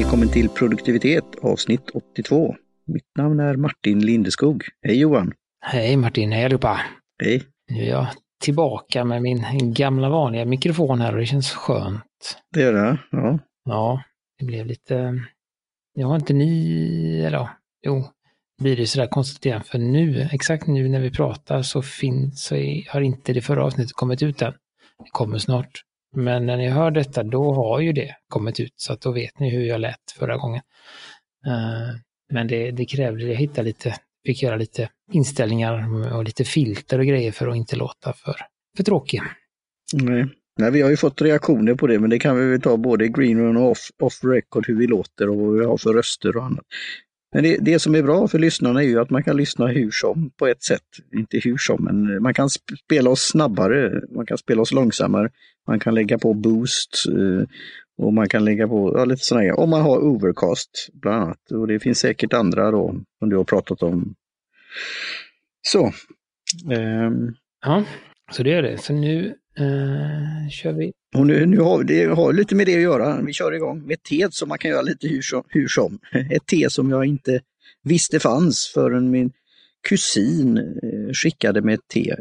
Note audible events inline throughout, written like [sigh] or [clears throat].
Välkommen till produktivitet avsnitt 82. Mitt namn är Martin Lindeskog. Hej Johan! Hej Martin, hej allihopa! Hej! Nu är jag tillbaka med min gamla vanliga mikrofon här och det känns skönt. Det gör det? Ja. Ja, det blev lite... Jag har inte ny... Eller jo, blir det sådär konstigt igen. För nu, exakt nu när vi pratar så, finns, så har inte det förra avsnittet kommit ut än. Det kommer snart. Men när ni hör detta, då har ju det kommit ut. Så att då vet ni hur jag lät förra gången. Eh, men det, det krävde, jag hittade lite, fick göra lite inställningar och lite filter och grejer för att inte låta för, för tråkig. Nej. Nej, vi har ju fått reaktioner på det, men det kan vi väl ta både green room och off, off record, hur vi låter och vad vi har för röster och annat. Men det, det, som är bra för lyssnarna är ju att man kan lyssna hur som på ett sätt. Inte hur som, men man kan spela oss snabbare, man kan spela oss långsammare, man kan lägga på boost eh, och man kan lägga på ja, lite sådana grejer. Om man har overcast bland annat. Och det finns säkert andra då som du har pratat om. Så. Um, ja, så det är det. Så nu uh, kör vi. Och nu, nu har det har lite med det att göra. Vi kör igång med te som man kan göra lite hur som. Hur som. [laughs] Ett te som jag inte visste fanns förrän min kusin eh, skickade med te.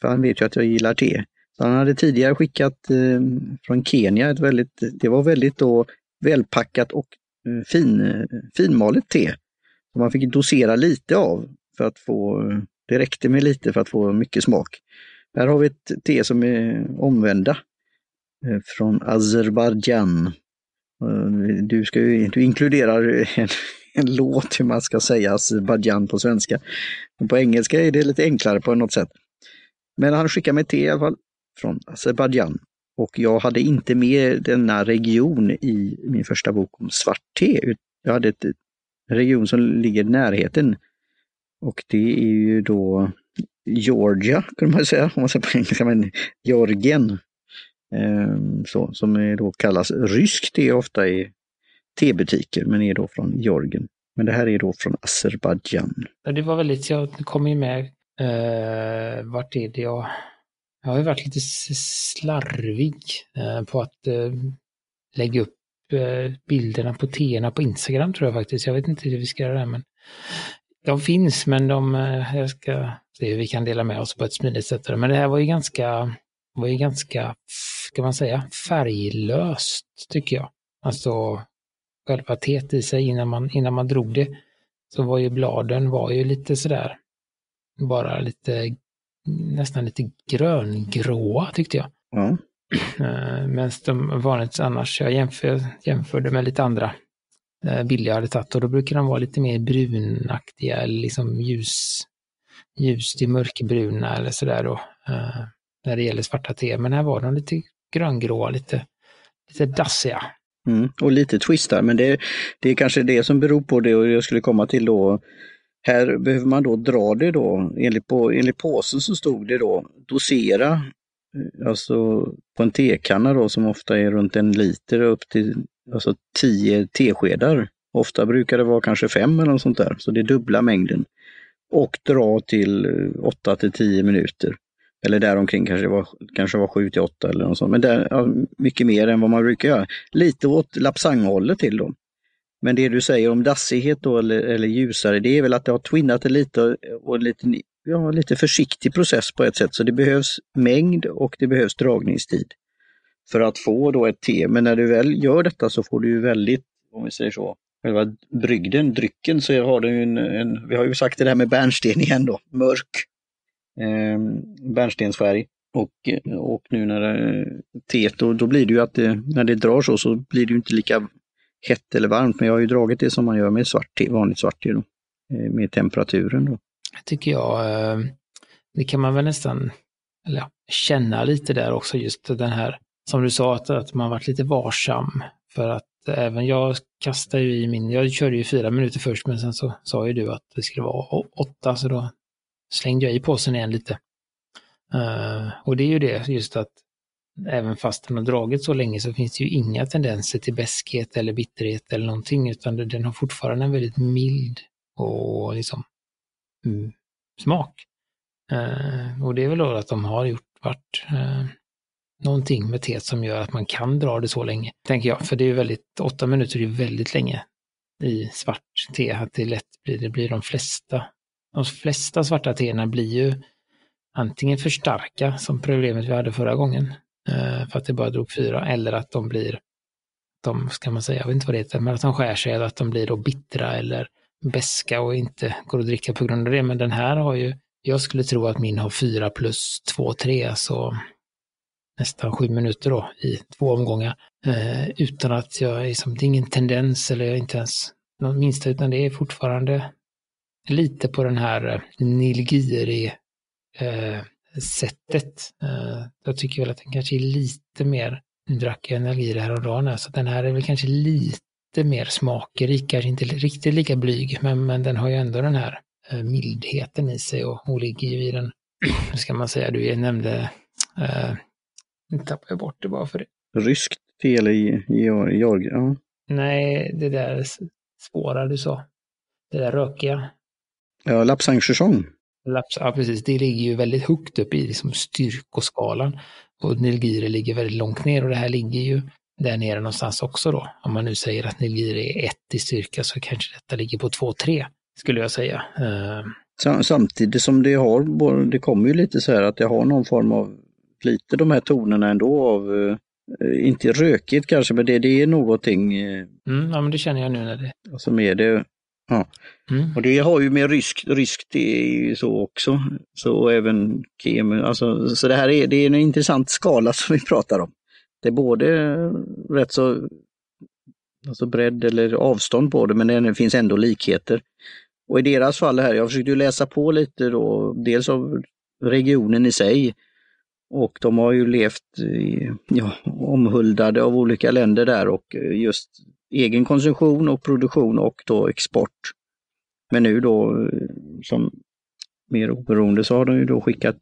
För han vet ju att jag gillar te. Så han hade tidigare skickat eh, från Kenya ett väldigt, det var väldigt då välpackat och eh, fin, eh, finmalet te. Som man fick dosera lite av för att få, eh, det räckte med lite för att få mycket smak. Här har vi ett te som är omvända från Azerbajdzjan. Du, ska ju, du inkluderar en, en låt hur man ska säga Azerbajdzjan på svenska. Men på engelska är det lite enklare på något sätt. Men han skickar mig te i alla fall från Azerbajdzjan. Och jag hade inte med denna region i min första bok om svart te. Jag hade ett, en region som ligger i närheten. Och det är ju då Georgia, kunde man säga, om man säger på engelska, men Georgien. Ehm, så, som är då kallas rysk te ofta i tebutiker, men är då från Georgien. Men det här är då från Azerbajdzjan. Det var väldigt, jag kom ju med, eh, vart är det jag jag har ju varit lite slarvig eh, på att eh, lägga upp eh, bilderna på teerna på Instagram tror jag faktiskt. Jag vet inte hur vi ska göra det, men de finns, men de, jag ska se hur vi kan dela med oss på ett smidigt sätt. Men det här var ju ganska, var ju ganska, ska man säga, färglöst tycker jag. Alltså själva teet i sig innan man, innan man drog det. Så var ju bladen var ju lite sådär, bara lite nästan lite gröngråa tyckte jag. Ja. Uh, Medan de vanligt annars, jag jämför, jämförde med lite andra uh, bilder jag hade tagit och då brukar de vara lite mer brunaktiga eller liksom ljus, ljus till mörkbruna eller sådär då. Uh, när det gäller svarta te. Men här var de lite gröngråa, lite, lite dassiga. Mm, och lite twistar, men det, det är kanske det som beror på det och jag skulle komma till då här behöver man då dra det då, enligt, på, enligt påsen så stod det då dosera, eh, alltså på en tekanna då som ofta är runt en liter upp till alltså 10 teskedar. Ofta brukar det vara kanske fem eller något sånt där, så det är dubbla mängden. Och dra till eh, 8 till 10 minuter. Eller däromkring kanske var, kanske var 7 till 8 eller något sånt. Men där, ja, mycket mer än vad man brukar göra. Lite åt lapsanghållet till då. Men det du säger om dassighet då eller, eller ljusare, det är väl att det har twinnat det lite och lite, ja, lite försiktig process på ett sätt. Så det behövs mängd och det behövs dragningstid för att få då ett te. Men när du väl gör detta så får du ju väldigt, om vi säger så, själva brygden, drycken, så har du en, en, vi har ju sagt det där med bärnsten igen då, mörk eh, bärnstensfärg. Och, och nu när det, teet, då, då blir det ju att det, när det drar så, så blir det inte lika hett eller varmt, men jag har ju dragit det som man gör med svart te, vanligt svart te, då, eh, med temperaturen. Då. tycker jag, eh, det kan man väl nästan eller ja, känna lite där också, just den här, som du sa, att, att man varit lite varsam. För att även jag kastar ju i min, jag körde ju fyra minuter först, men sen så sa ju du att det skulle vara åtta, så då slängde jag i påsen igen lite. Uh, och det är ju det, just att även fast den har dragit så länge så finns det ju inga tendenser till bäskhet eller bitterhet eller någonting, utan den har fortfarande en väldigt mild och liksom mm, smak. Eh, och det är väl då att de har gjort vart eh, någonting med teet som gör att man kan dra det så länge, tänker jag. För det är väldigt, åtta minuter är väldigt länge i svart te, att det lätt blir, det blir de flesta. De flesta svarta teerna blir ju antingen för starka, som problemet vi hade förra gången, Eh, för att det bara drog fyra, eller att de blir, de, ska man säga, jag vet inte vad det heter, men att de skär sig, eller att de blir då bittra eller beska och inte går att dricka på grund av det. Men den här har ju, jag skulle tro att min har fyra plus två, tre, så nästan sju minuter då i två omgångar. Eh, utan att jag, liksom, det är ingen tendens eller jag inte ens något minsta, utan det är fortfarande lite på den här eh, Nilgiri eh, sättet. Eh, jag tycker väl att den kanske är lite mer, nu drack jag Nilgiri häromdagen, så den här är väl kanske lite mer smakrik, kanske inte riktigt lika blyg, men, men den har ju ändå den här eh, mildheten i sig och hon ligger ju i den, [clears throat] hur ska man säga, du nämnde eh, nu tappar jag bort det bara för det. Ryskt fel i Georgien? Ja. Nej, det där svåra du sa. Det där rökiga. Ja, Lapsang Chusong. Laps, ja, precis. Det ligger ju väldigt högt upp i liksom styrkoskalan. Och Nilgiri ligger väldigt långt ner och det här ligger ju där nere någonstans också då. Om man nu säger att Nilgiri är ett i styrka så kanske detta ligger på två, tre, skulle jag säga. Uh... Samtidigt som det har, det kommer ju lite så här att det har någon form av lite de här tonerna ändå av, eh, inte rökigt kanske, men det, det är någonting. Eh, mm, ja, men det känner jag nu när det... Som är det. Ja. Mm. Och det har ju med ryskt, ryskt är ju så också. Så även kemi, alltså, så det här är, det är en intressant skala [laughs] som vi pratar om. Det är både rätt så alltså bredd eller avstånd på det, men det finns ändå likheter. Och i deras fall här, jag försökte läsa på lite då, dels av regionen i sig, och de har ju levt ja, omhuldade av olika länder där och just egen konsumtion och produktion och då export. Men nu då eh, som mer oberoende så har de ju då skickat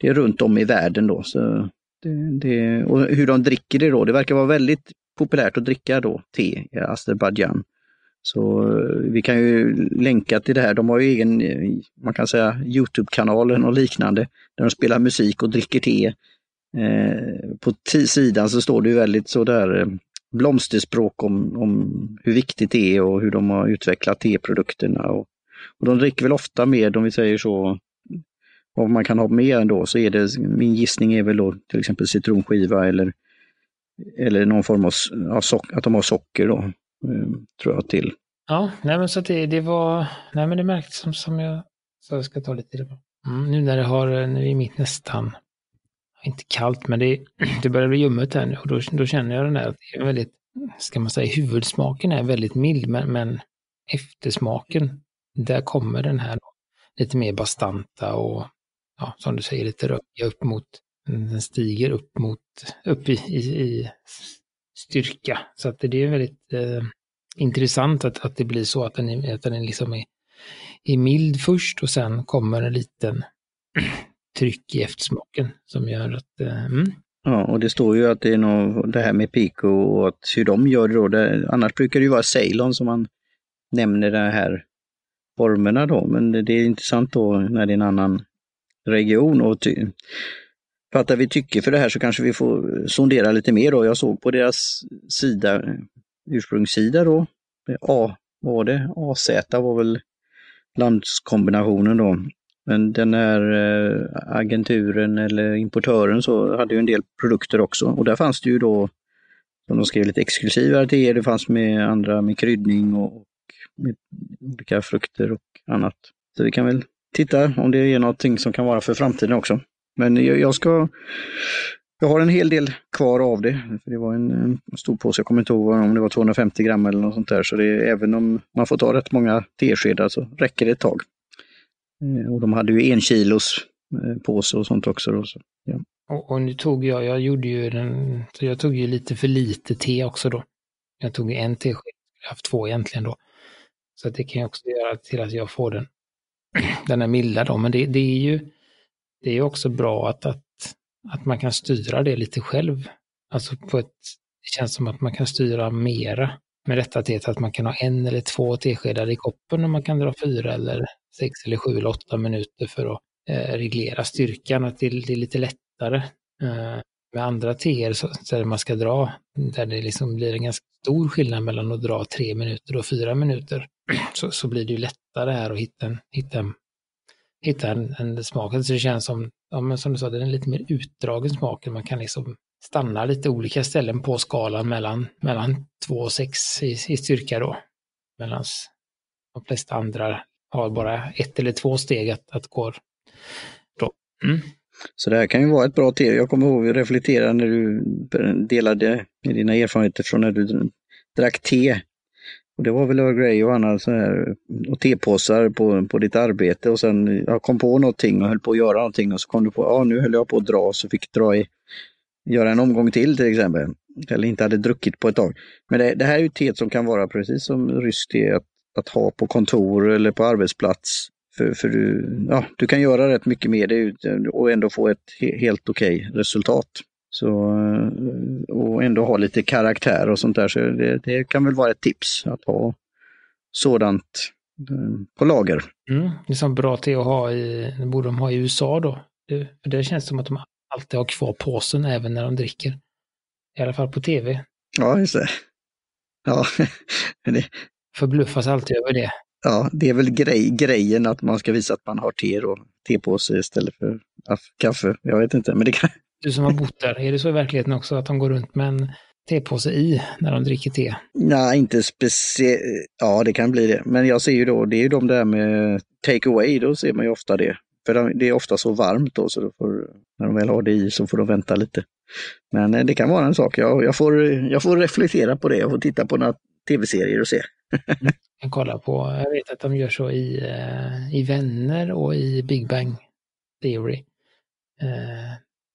det runt om i världen då. Så det, det, och hur de dricker det då, det verkar vara väldigt populärt att dricka då te i Azerbajdzjan. Så eh, vi kan ju länka till det här. De har ju egen, eh, man kan säga Youtube-kanalen och liknande, där de spelar musik och dricker te. Eh, på sidan så står det ju väldigt sådär blomsterspråk om, om hur viktigt det är och hur de har utvecklat teprodukterna. Och, och de dricker väl ofta med, om vi säger så, vad man kan ha med ändå, så är det, min gissning är väl då till exempel citronskiva eller, eller någon form av, av socker, att de har socker då. Eh, tror jag till. Ja, nej men så det, det var, nej men det märktes som, som jag, så jag ska ta lite tid mm, Nu när det har, nu är mitt nästan, inte kallt, men det, [clears throat] det börjar bli ljummet här nu och då, då känner jag den där väldigt, ska man säga, huvudsmaken är väldigt mild, men, men eftersmaken, där kommer den här då, lite mer bastanta och ja, som du säger, lite rökiga upp mot, den stiger upp mot, upp i, i, i styrka. Så att det är väldigt eh, intressant att, att det blir så att den, är, att den liksom är, är mild först och sen kommer en liten tryck i eftersmaken som gör att... Eh, mm. Ja, och det står ju att det är nog det här med Pico och att hur de gör det då. Det, annars brukar det ju vara Ceylon som man nämner de här formerna då, men det, det är intressant då när det är en annan region. Och ty, fattar vi tycker för det här så kanske vi får sondera lite mer då. Jag såg på deras sida, ursprungssida då, A var det, AZ var väl landskombinationen då. Men den här eh, agenturen eller importören så hade ju en del produkter också och där fanns det ju då, som de skrev, lite exklusivare till det fanns med andra med kryddning och med olika frukter och annat. Så vi kan väl titta om det är någonting som kan vara för framtiden också. Men jag ska jag har en hel del kvar av det. Det var en, en stor påse, jag kommer inte ihåg om det var 250 gram eller något sånt där. Så det, även om man får ta rätt många teskedar så räcker det ett tag. Eh, och de hade ju en kilos eh, påse och sånt också. Då, så, ja. och, och, nu tog jag, jag gjorde ju den, så jag tog ju lite för lite te också då. Jag tog en tesked, jag har haft två egentligen då. Så det kan jag också göra till att jag får den, [clears throat] den är milda då. Men det, det är ju det är också bra att, att, att man kan styra det lite själv. Alltså på ett, det känns som att man kan styra mera med detta teet, att man kan ha en eller två teskedar i koppen och man kan dra fyra eller sex eller sju eller åtta minuter för att eh, reglera styrkan, att det, det, är lite lättare. Eh, med andra teer så, där man ska dra, där det liksom blir en ganska stor skillnad mellan att dra tre minuter och fyra minuter, [clears throat] så, så blir det ju lättare här att hitta en, hitta en, hitta en, en smak. Så det känns som, ja, men som du sa, det är en lite mer utdragen smak. Man kan liksom stanna lite olika ställen på skalan mellan, mellan 2 och 6 i, i styrka då. Medan de flesta andra har bara ett eller två steg att, att gå. Då. Mm. Så det här kan ju vara ett bra te. Jag kommer ihåg att reflektera när du delade med dina erfarenheter från när du drack te. Och det var väl Earl Grey och Anna så här, och tepåsar på, på ditt arbete och sen jag kom på någonting och höll på att göra någonting och så kom du på, ja nu höll jag på att dra så fick dra i, göra en omgång till till exempel. Eller inte hade druckit på ett tag. Men det, det här är ju teet som kan vara precis som ryskt te, att, att ha på kontor eller på arbetsplats för, för du, ja, du kan göra rätt mycket med det och ändå få ett helt okej okay resultat. Så, och ändå ha lite karaktär och sånt där. Så det, det kan väl vara ett tips att ha sådant eh, på lager. Mm, det är som bra te att ha i, det borde de ha i USA då. Det, för det känns som att de alltid har kvar påsen även när de dricker. I alla fall på tv. Ja, just det. Ja, [laughs] det... Förbluffas alltid över det ja, det är väl grej, grejen att man ska visa att man har te och tepåse istället för kaffe. Jag vet inte, men det kan... [laughs] Du som har bott där, är det så i verkligheten också att de går runt med en tepåse i när de dricker te? Nej, inte speciellt. Ja, det kan bli det. Men jag ser ju då, det är ju de där med take away, då ser man ju ofta det. För det är ofta så varmt då, så då får, när de väl har det i så får de vänta lite. Men eh, det kan vara en sak. Jag, jag, får, jag får reflektera på det. Jag får titta på några tv-serier och se. [laughs] kan kolla på, jag vet att de gör så i, uh, i Vänner och i Big Bang Theory.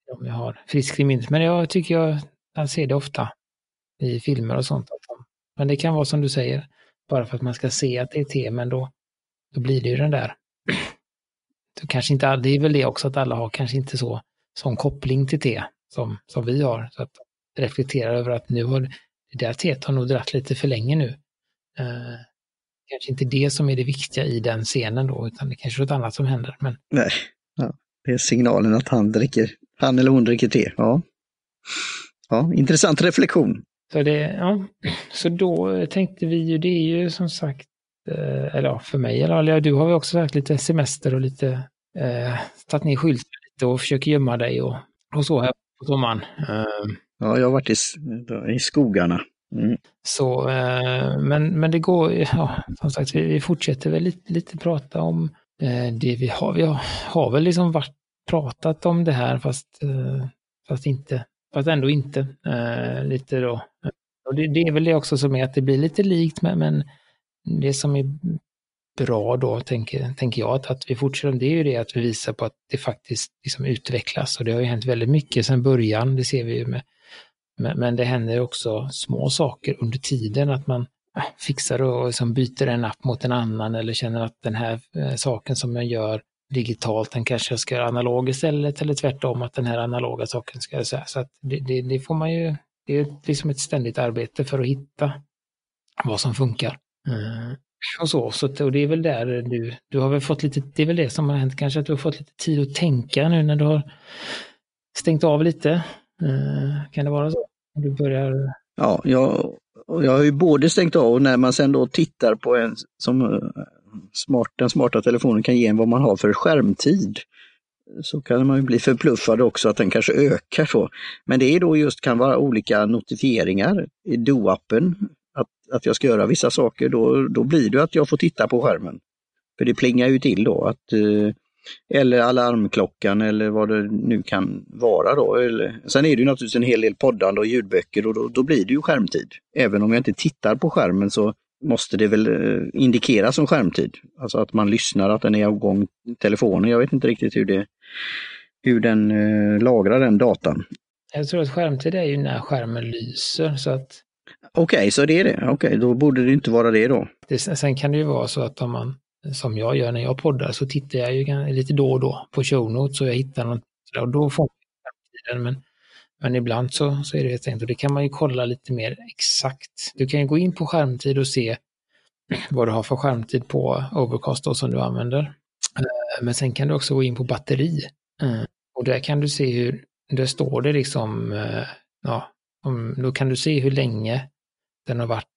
De jag har friskt i minnet. Men jag tycker jag, jag ser det ofta i filmer och sånt. Men det kan vara som du säger, bara för att man ska se att det är te, men då, då blir det ju den där. Så kanske inte, det är väl det också att alla har kanske inte så sån koppling till te som, som vi har. Så att reflektera över att nu har det där teet har nog dratt lite för länge nu. Uh, kanske inte det som är det viktiga i den scenen då, utan det kanske är något annat som händer. Men... Nej, ja, det är signalen att han dricker, han eller hon dricker te. Ja, ja intressant reflektion. Så, det, ja, så då tänkte vi ju, det är ju som sagt, eh, eller ja, för mig, eller du har ju också haft lite semester och lite eh, tagit ner skylten lite och försöker gömma dig och, och så här på sommaren. Eh, ja, jag har varit i, i skogarna. Mm. Så, eh, men, men det går, [laughs] ja, som sagt, vi, vi fortsätter väl lite, lite prata om eh, det vi har. Vi har, har väl liksom varit, pratat om det här fast, eh, fast inte, fast ändå inte. lite då. Och det, det, är väl det också som är att det blir lite likt, men, men det som är bra då, tänker, tänker jag, att, att vi fortsätter, det är ju det att vi visar på att det faktiskt liksom utvecklas och det har ju hänt väldigt mycket sedan början, det ser vi ju med men, men det händer också små saker under tiden, att man äh, fixar och liksom byter en app mot en annan eller känner att den här äh, saken som jag gör digitalt, den kanske jag ska göra analog istället eller tvärtom att den här analoga saken ska jag säga. Så att det, det, det, får man ju, det är liksom ett ständigt arbete för att hitta vad som funkar. Mm. Och så, så och det är väl där du, du har väl fått lite, det är väl det som har hänt kanske, att du har fått lite tid att tänka nu när du har stängt av lite. Mm. Kan det vara så? Du börjar... Ja, jag, jag har ju både stängt av och när man sen då tittar på en som eh, smart, den smarta telefonen kan ge en vad man har för skärmtid så kan man ju bli förbluffad också att den kanske ökar så. Men det är då just kan vara olika notifieringar i Do-appen. Att, att jag ska göra vissa saker, då, då blir det att jag får titta på skärmen. För det plingar ju till då att eh, eller alarmklockan eller vad det nu kan vara då. Eller, sen är det ju naturligtvis en hel del poddande och ljudböcker och då, då blir det ju skärmtid. Även om jag inte tittar på skärmen så måste det väl eh, indikeras som skärmtid. Alltså att man lyssnar, att den är igång telefonen. Jag vet inte riktigt hur, det, hur den eh, lagrar den datan. Jag tror att skärmtid är ju när skärmen lyser. så att Okej, okay, så det är det. Okej, okay, då borde det inte vara det då. Det, sen kan det ju vara så att om man som jag gör när jag poddar så tittar jag ju lite då och då på show notes och jag hittar något och då får man men, men ibland så, så är det helt enkelt, och det kan man ju kolla lite mer exakt. Du kan ju gå in på skärmtid och se [clears throat] vad du har för skärmtid på Overcast då, som du använder. Eh, men sen kan du också gå in på batteri. Eh, och där kan du se hur där står det liksom, eh, ja, om, då kan du se hur länge den har varit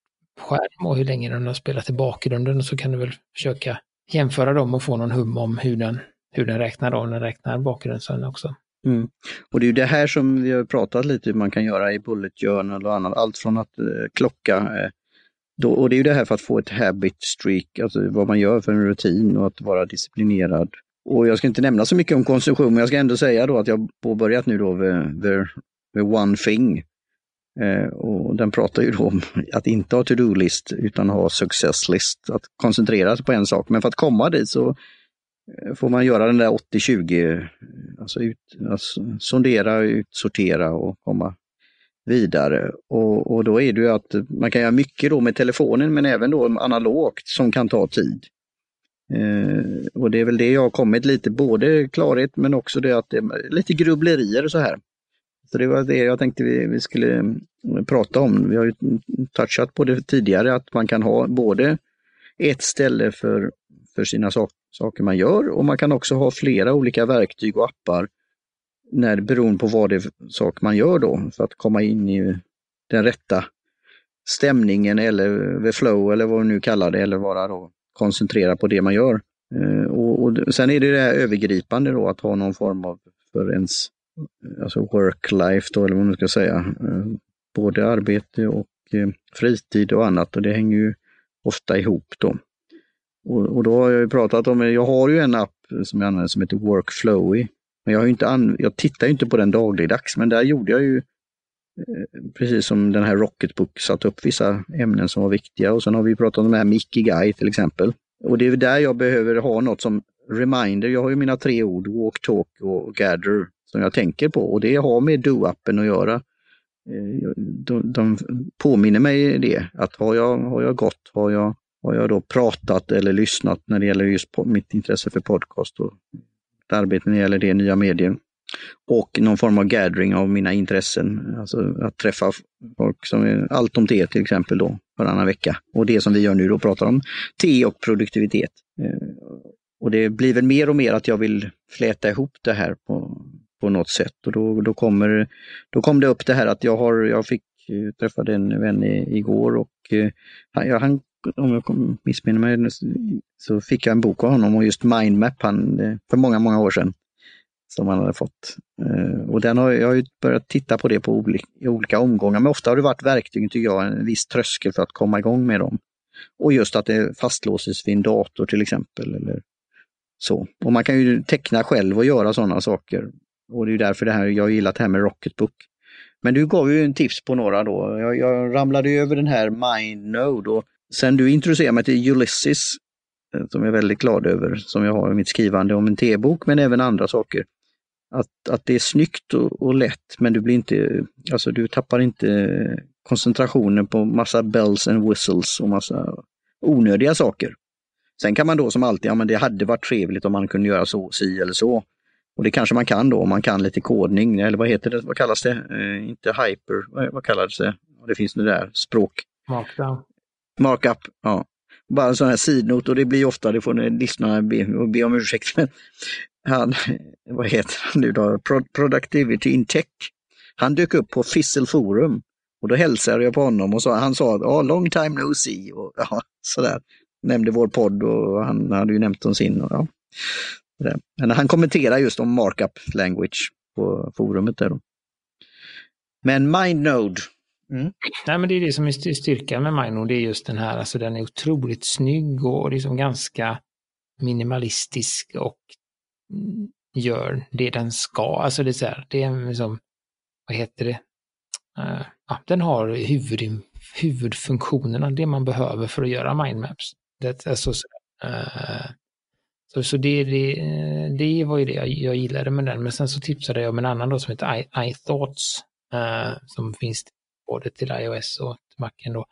på skärm och hur länge den har spelat i bakgrunden och så kan du väl försöka jämföra dem och få någon hum om hur den, hur den räknar om den räknar bakgrunden också. Mm. Och det är ju det här som vi har pratat lite hur man kan göra i Bullet Journal och annat. Allt från att eh, klocka eh, då, och det är ju det här för att få ett habit streak, alltså vad man gör för en rutin och att vara disciplinerad. Och jag ska inte nämna så mycket om konsumtion, men jag ska ändå säga då att jag påbörjat nu då the, the, the One Thing. Eh, och den pratar ju då om att inte ha to-do-list utan ha success-list, att koncentrera sig på en sak. Men för att komma dit så eh, får man göra den där 80-20, alltså, ut, alltså sondera, utsortera och komma vidare. Och, och då är det ju att man kan göra mycket då med telefonen men även då analogt som kan ta tid. Eh, och det är väl det jag har kommit lite, både klarhet men också det att det är lite grubblerier och så här. Så det var det jag tänkte vi, vi skulle eh, prata om. Vi har ju touchat på det tidigare att man kan ha både ett ställe för, för sina sak, saker man gör och man kan också ha flera olika verktyg och appar när, beroende på vad det är sak man gör då, för att komma in i den rätta stämningen eller the flow eller vad vi nu kallar det, eller vara då koncentrerad på det man gör. Eh, och, och, sen är det det här övergripande då, att ha någon form av för ens alltså work-life då, eller vad man ska säga. Eh, både arbete och eh, fritid och annat och det hänger ju ofta ihop då. Och, och då har jag ju pratat om, jag har ju en app som jag använder som heter Workflowy men jag, har inte an, jag tittar inte på den dagligdags, men där gjorde jag ju eh, precis som den här Rocketbook satt upp vissa ämnen som var viktiga och sen har vi pratat om de här Mickey till exempel. Och det är där jag behöver ha något som reminder. Jag har ju mina tre ord, walk, talk och gather som jag tänker på och det har med do-appen att göra. Eh, de, de påminner mig det, att har jag, har jag gått, har jag, har jag då pratat eller lyssnat när det gäller just mitt intresse för podcast och arbete när det gäller det, nya medier. Och någon form av gathering av mina intressen, alltså att träffa folk som är allt om te till exempel då, varannan vecka. Och det som vi gör nu då, pratar om te och produktivitet. Eh, och det blir väl mer och mer att jag vill fläta ihop det här på, på något sätt. Och då, då, kommer, då kom det upp det här att jag har, jag fick eh, träffade en vän i, igår och eh, han, ja, han om jag missminner mig, så fick jag en bok av honom om just mindmap han, eh, för många, många år sedan. Som han hade fått. Och den har jag ju börjat titta på det på olika, i olika omgångar, men ofta har det varit verktygen, tycker jag, en viss tröskel för att komma igång med dem. Och just att det fastlåses vid en dator till exempel. Eller så. Och man kan ju teckna själv och göra sådana saker. Och det är därför det här, jag gillar det här med Rocketbook. Men du gav ju en tips på några då. Jag, jag ramlade över den här MindNode och Sen du introducerade mig till Ulysses, eh, som jag är väldigt glad över, som jag har i mitt skrivande om en T-bok, men även andra saker. Att, att det är snyggt och, och lätt, men du blir inte, alltså du tappar inte koncentrationen på massa bells and whistles och massa onödiga saker. Sen kan man då som alltid, ja men det hade varit trevligt om man kunde göra så, si eller så. Och det kanske man kan då om man kan lite kodning, eller vad heter det, vad kallas det? Eh, inte hyper, vad, vad kallas det? Det finns det där språk. Markdown. Markup, ja. Bara en sån här sidnot och det blir ofta, det får ni lyssnarna be, be om ursäkt, men han, vad heter han nu då, Pro Productivity in Tech. Han dök upp på Fissel Forum och då hälsade jag på honom och så, han sa oh, long time no see och ja, sådär. Nämnde vår podd och han hade ju nämnt om sin. Och, ja. Men han kommenterar just om markup language på forumet där. Då. Men MindNode, Mm. Nej, men det är det som är styrkan med Mino, det är just den här, alltså den är otroligt snygg och liksom ganska minimalistisk och gör det den ska. Alltså det är så här, det är liksom, vad heter det? Uh, ja, den har huvud, huvudfunktionerna, det man behöver för att göra mindmaps. Det, alltså, så, uh, så, så det, det, eh, det var ju det jag, jag gillade med den, men sen så tipsade jag om en annan då som heter I, iThoughts, uh, som finns både till iOS och till Macen då.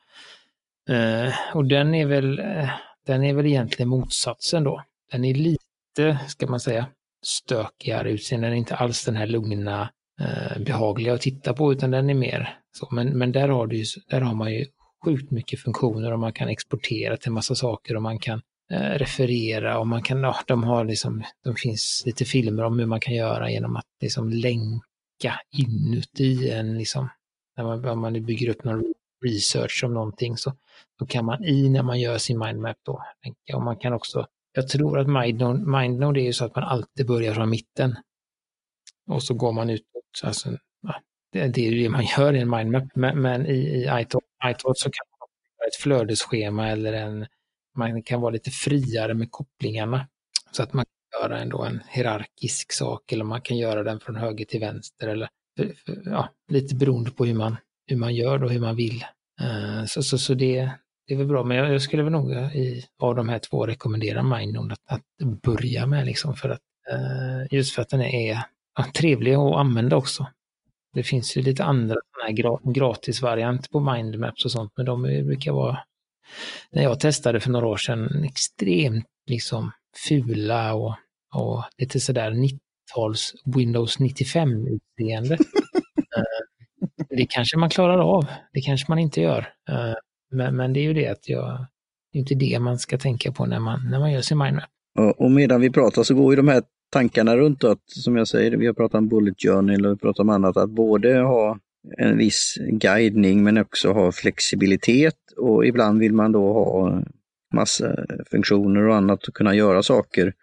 Uh, och den är väl, uh, den är väl egentligen motsatsen då. Den är lite, ska man säga, stökigare utseende. Den är inte alls den här lugna, eh, behagliga att titta på, utan den är mer så. Men, men där, har du, där har man ju sjukt mycket funktioner och man kan exportera till massa saker och man kan Eh, referera och man kan, ja, de har liksom, de finns lite filmer om hur man kan göra genom att liksom länka inuti en, liksom, när man, när man bygger upp någon research om någonting så, så kan man i när man gör sin mindmap då länka Och man kan också, jag tror att mindnode, mindnode är ju så att man alltid börjar från mitten. Och så går man utåt. Alltså, det, det är ju det man gör i en mindmap, men, men i, i iThought så kan man ha ett flödesschema eller en, man kan vara lite friare med kopplingarna. Så att man kan göra ändå en hierarkisk sak eller man kan göra den från höger till vänster eller ja, lite beroende på hur man, hur man gör och hur man vill. Uh, så, så, så det, det är väl bra, men jag, jag skulle väl nog eh, i, av de här två rekommendera Mindon att, att börja med liksom för att uh, just för att den är ja, trevlig att använda också. Det finns ju lite andra här gratisvarianter på mindmaps och sånt, men de brukar vara, när jag testade för några år sedan, extremt liksom fula och, och lite sådär 90-tals Windows 95-utseende. [laughs] Eh, det kanske man klarar av, det kanske man inte gör. Eh, men, men det är ju det att jag, det är inte det man ska tänka på när man, när man gör sin mindmap. Och medan vi pratar så går ju de här tankarna runt att, som jag säger, vi har pratat om bullet journal och pratat om annat, att både ha en viss guidning men också ha flexibilitet och ibland vill man då ha massa funktioner och annat och kunna göra saker.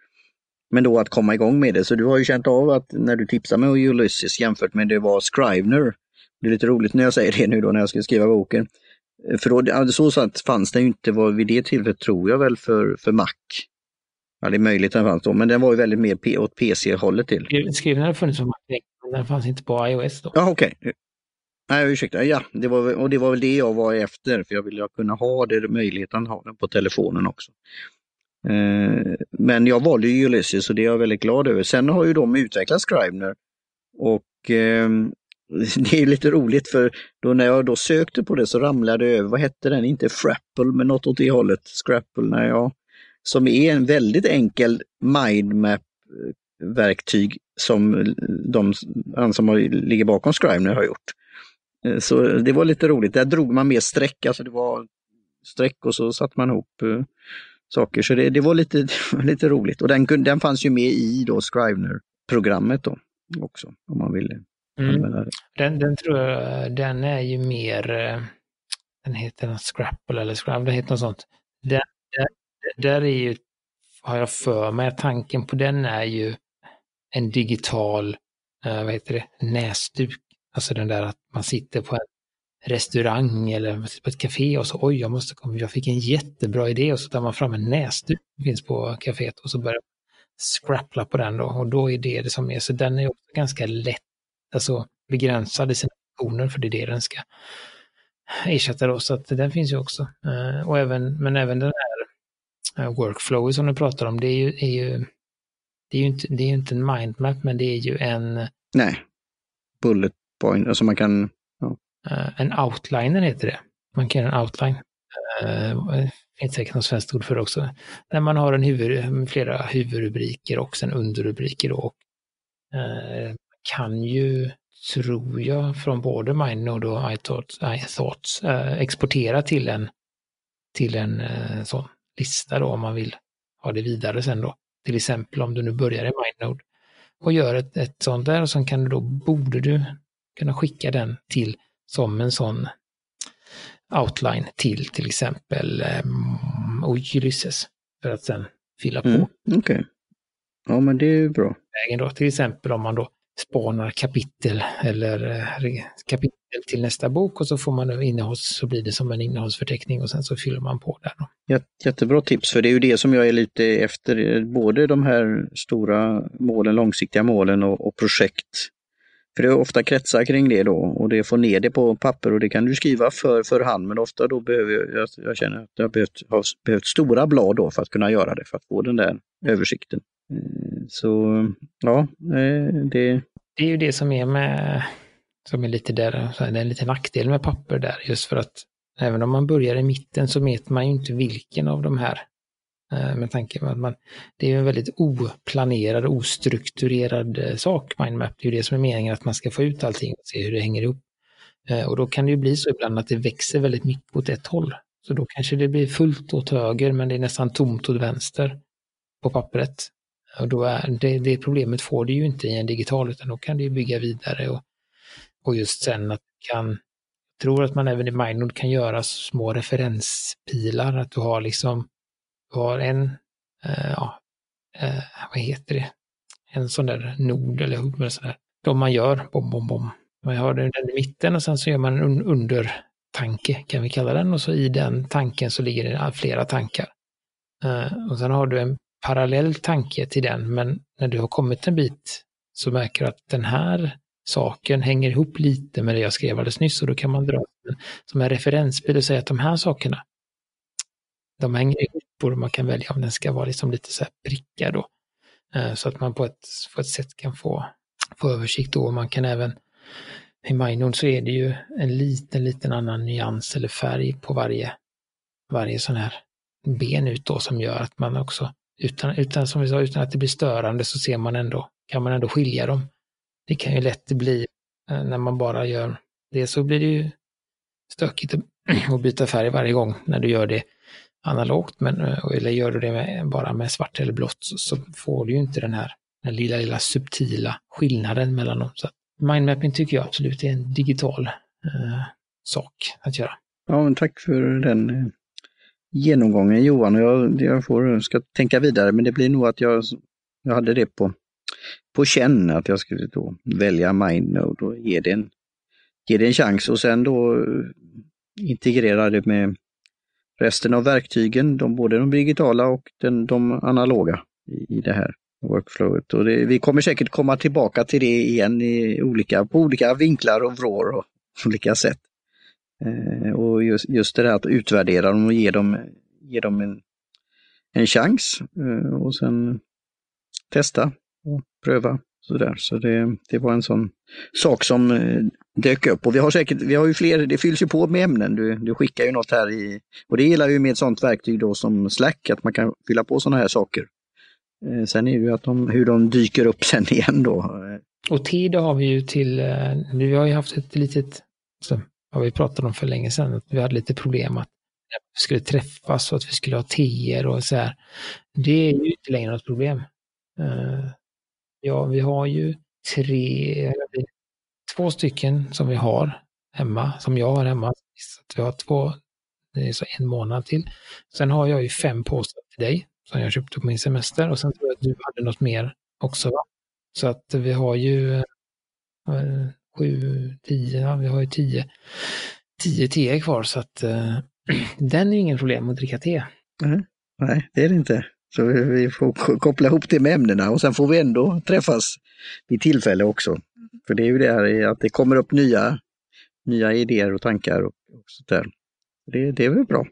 Men då att komma igång med det. Så du har ju känt av att när du tipsar med Ulysses jämfört med det var Scrivener. Det är lite roligt när jag säger det nu då när jag ska skriva boken. För då, så sätt fanns det inte var vid det tillfället, tror jag väl, för, för Mac. Ja, det är möjligt att den fanns då, men den var ju väldigt mer åt PC-hållet till. Skriven hade funnits på Mac, men den fanns inte på iOS då. Ja, okej. Okay. Nej, ursäkta. Ja, det var, och det var väl det jag var efter, för jag ville kunna ha det, möjligheten att ha den på telefonen också. Eh, men jag valde ju Ulysses och det är jag väldigt glad över. Sen har ju de utvecklat Scribner och eh, [laughs] det är lite roligt för då när jag då sökte på det så ramlade jag över, vad hette den, inte Frapple men något åt det hållet, Scrapple, när jag som är en väldigt enkel mindmap-verktyg som de han som ligger bakom Scribner har gjort. Eh, så det var lite roligt. Där drog man med streck, alltså det var streck och så satte man ihop uh, saker. Så det, det, var lite, [laughs] lite roligt. Och den, den fanns ju med i då Scrivener-programmet då också, om man ville mm. det. Den, den tror jag, den är ju mer, eh, den heter något Scrapple eller Scrabble, det heter något sånt. Den, där är ju, har jag för mig, tanken på den är ju en digital, vad heter det, näsduk. Alltså den där att man sitter på en restaurang eller på ett café och så oj, jag måste komma, jag fick en jättebra idé. Och så tar man fram en näsduk som finns på kaféet och så börjar scrappla på den då. Och då är det det som är, så den är också ganska lätt, alltså begränsad i sina funktioner för det är det den ska ersätta då, så att den finns ju också. Eh, och även, men även den här eh, workflow som du pratar om, det är ju, är ju, det är ju inte, det är inte en mindmap, men det är ju en... Nej, bullet point, alltså man kan... Ja. Eh, en outliner heter det. Man kan göra en outline. Det finns säkert något svenskt ord för det också. Där man har en huvud, flera huvudrubriker och sen underrubriker. Då. Och, eh, kan ju, tror jag, från både Mindnode och iThoughts, iThoughts exportera till en, till en sån lista då om man vill ha det vidare sen då. Till exempel om du nu börjar i MindNode och gör ett, ett sånt där och sen kan du då, borde du kunna skicka den till som en sån outline till till exempel um, Ulysses för att sen fylla på. Mm, Okej. Okay. Ja men det är ju bra. Vägen då, till exempel om man då spanar kapitel eller eh, kapitel till nästa bok och så får man innehålls, så blir det som en innehållsförteckning och sen så fyller man på där. Då. Jättebra tips, för det är ju det som jag är lite efter, både de här stora målen, långsiktiga målen och, och projekt. För det är ofta kretsar kring det då och det får ner det på papper och det kan du skriva för, för hand men ofta då behöver jag, jag känner att jag behövt, har behövt stora blad då för att kunna göra det, för att få den där översikten. Eh, så ja, eh, det... Det är ju det som är med, som är lite där, det är en liten nackdel med papper där, just för att även om man börjar i mitten så vet man ju inte vilken av de här Eh, med tanke på att man, det är en väldigt oplanerad, ostrukturerad eh, sak, mindmap. Det är ju det som är meningen, att man ska få ut allting och se hur det hänger ihop. Eh, och då kan det ju bli så ibland att det växer väldigt mycket åt ett håll. Så då kanske det blir fullt åt höger, men det är nästan tomt åt vänster på pappret. Och då är det, det problemet får du ju inte i en digital, utan då kan du bygga vidare och, och just sen att du kan, tror att man även i Mindnode kan göra små referenspilar, att du har liksom, var en, eh, ja, eh, vad heter det, en sån där nod eller hubb eller sådär, de man gör, bom, bom, bom. Man har den i mitten och sen så gör man en undertanke, kan vi kalla den, och så i den tanken så ligger det flera tankar. Eh, och sen har du en parallell tanke till den, men när du har kommit en bit så märker du att den här saken hänger ihop lite med det jag skrev alldeles nyss och då kan man dra som en referensbild och säga att de här sakerna, de hänger ihop och man kan välja om den ska vara liksom lite så här prickad då. Eh, så att man på ett, på ett sätt kan få, få översikt då. Man kan även i Minode så är det ju en liten, liten annan nyans eller färg på varje, varje sån här ben ut då som gör att man också, utan, utan, som vi sa, utan att det blir störande så ser man ändå, kan man ändå skilja dem. Det kan ju lätt bli eh, när man bara gör det så blir det ju stökigt att [clears throat] byta färg varje gång när du gör det analogt, men, eh, eller gör du det med, bara med svart eller blått så, så, får du ju inte den här den lilla, lilla subtila skillnaden mellan dem. Så mindmapping tycker jag absolut är en digital eh, sak att göra. Ja, men tack för den eh, genomgången Johan. Jag, jag får, eh, ska tänka vidare, men det blir nog att jag, jag hade det på, på känn, att jag skulle då välja MindNode och ge det en, ge det en chans och sen då integrera det med resten av verktygen, de, både de digitala och den, de analoga i, i det här workflowet. Och det, vi kommer säkert komma tillbaka till det igen i olika, på olika vinklar och vrår och [laughs] olika sätt. Eh, och just, just det där att utvärdera dem och ge dem, ge dem en, en chans eh, och sen testa och pröva. Sådär. Så det, det var en sån sak som eh, dök upp. Och vi har säkert, vi har ju fler, det fylls ju på med ämnen. Du, du skickar ju något här i, och det gillar ju med ett sånt verktyg då som Slack, att man kan fylla på sådana här saker. Eh, sen är det ju att de, hur de dyker upp [laughs] sen igen då. Eh. Och tid har vi ju till, vi har ju haft ett litet, så har vi pratat om för länge sedan, att vi hade lite problem att vi skulle träffas och att vi skulle ha teer och så här. Det är ju inte längre något problem. Ja, vi har ju tre, två stycken som vi har hemma, som jag har hemma. Så vi har två, det är så en månad till. Sen har jag ju fem påsar till dig som jag köpte på min semester och sen tror jag att du hade något mer också. Va? Så att vi har ju eh, sju, tio, ja, vi har ju tio, tio te kvar så att eh, [clears throat] den är ingen problem att dricka te. Mm. Nej, det är det inte. Så vi, får koppla ihop det med ämnena och sen får vi ändå träffas vid tillfälle också. För det är ju det här att det kommer upp nya, nya idéer och tankar och, och sånt där. Det, det är väl bra.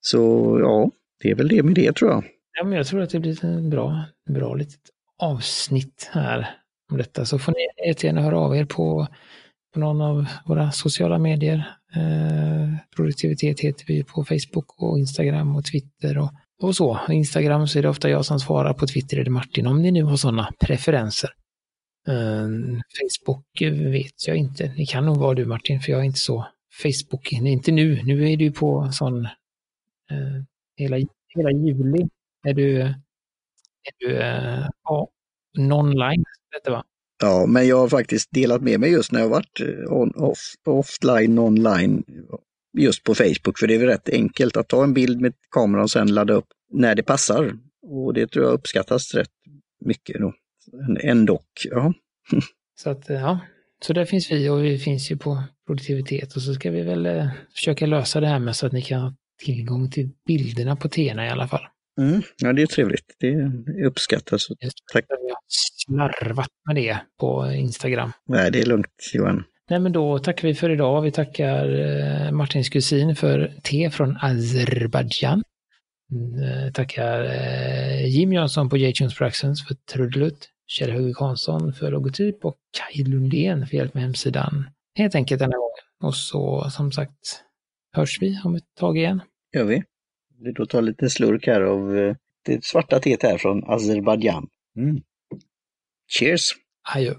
Så ja, det är väl det med det tror jag. Ja, men jag tror att det blir ett bra, bra litet avsnitt här om detta. Så får ni jättegärna höra av er på, på någon av våra sociala medier. Eh, produktivitet heter vi på Facebook och Instagram och Twitter och, och så. Instagram så är det ofta jag som svarar, på Twitter är det Martin, om ni nu har sådana preferenser. Eh, Facebook vet jag inte. Det kan nog vara du Martin, för jag är inte så Facebook, nej, inte nu. Nu är du på sån uh, hela, hela juli är du, är du eh, uh, ja, non-line. va? Ja, men jag har faktiskt delat med mig just när jag varit eh, on, off, offline, online, just på Facebook. För det är väl rätt enkelt att ta en bild med kameran och sen ladda upp när det passar. Och det tror jag uppskattas rätt mycket då. Ändå, ja. [laughs] Så att, ja, så där finns vi och vi finns ju på produktivitet och så ska vi väl eh, försöka lösa det här med så att ni kan tillgång till bilderna på Tena i alla fall. Mm, ja, det är trevligt. Det uppskattas. Tack. Vi har slarvat med det på Instagram. Nej, det är lugnt Johan. Nej, men då tackar vi för idag. Vi tackar eh, Martins kusin för te från Azerbajdzjan. Mm, tackar eh, Jim Jönsson på J-Tunes Productions för trudelutt. Kjell Hugge Karlsson för logotyp och Kaj Lundén för hjälp med hemsidan. Helt enkelt den här gången. Och så som sagt hörs vi om ett tag igen. gör vi. Vi då tar lite slurk här av eh, det svarta teet här från Azerbajdzjan. Mm. Cheers! Adjö.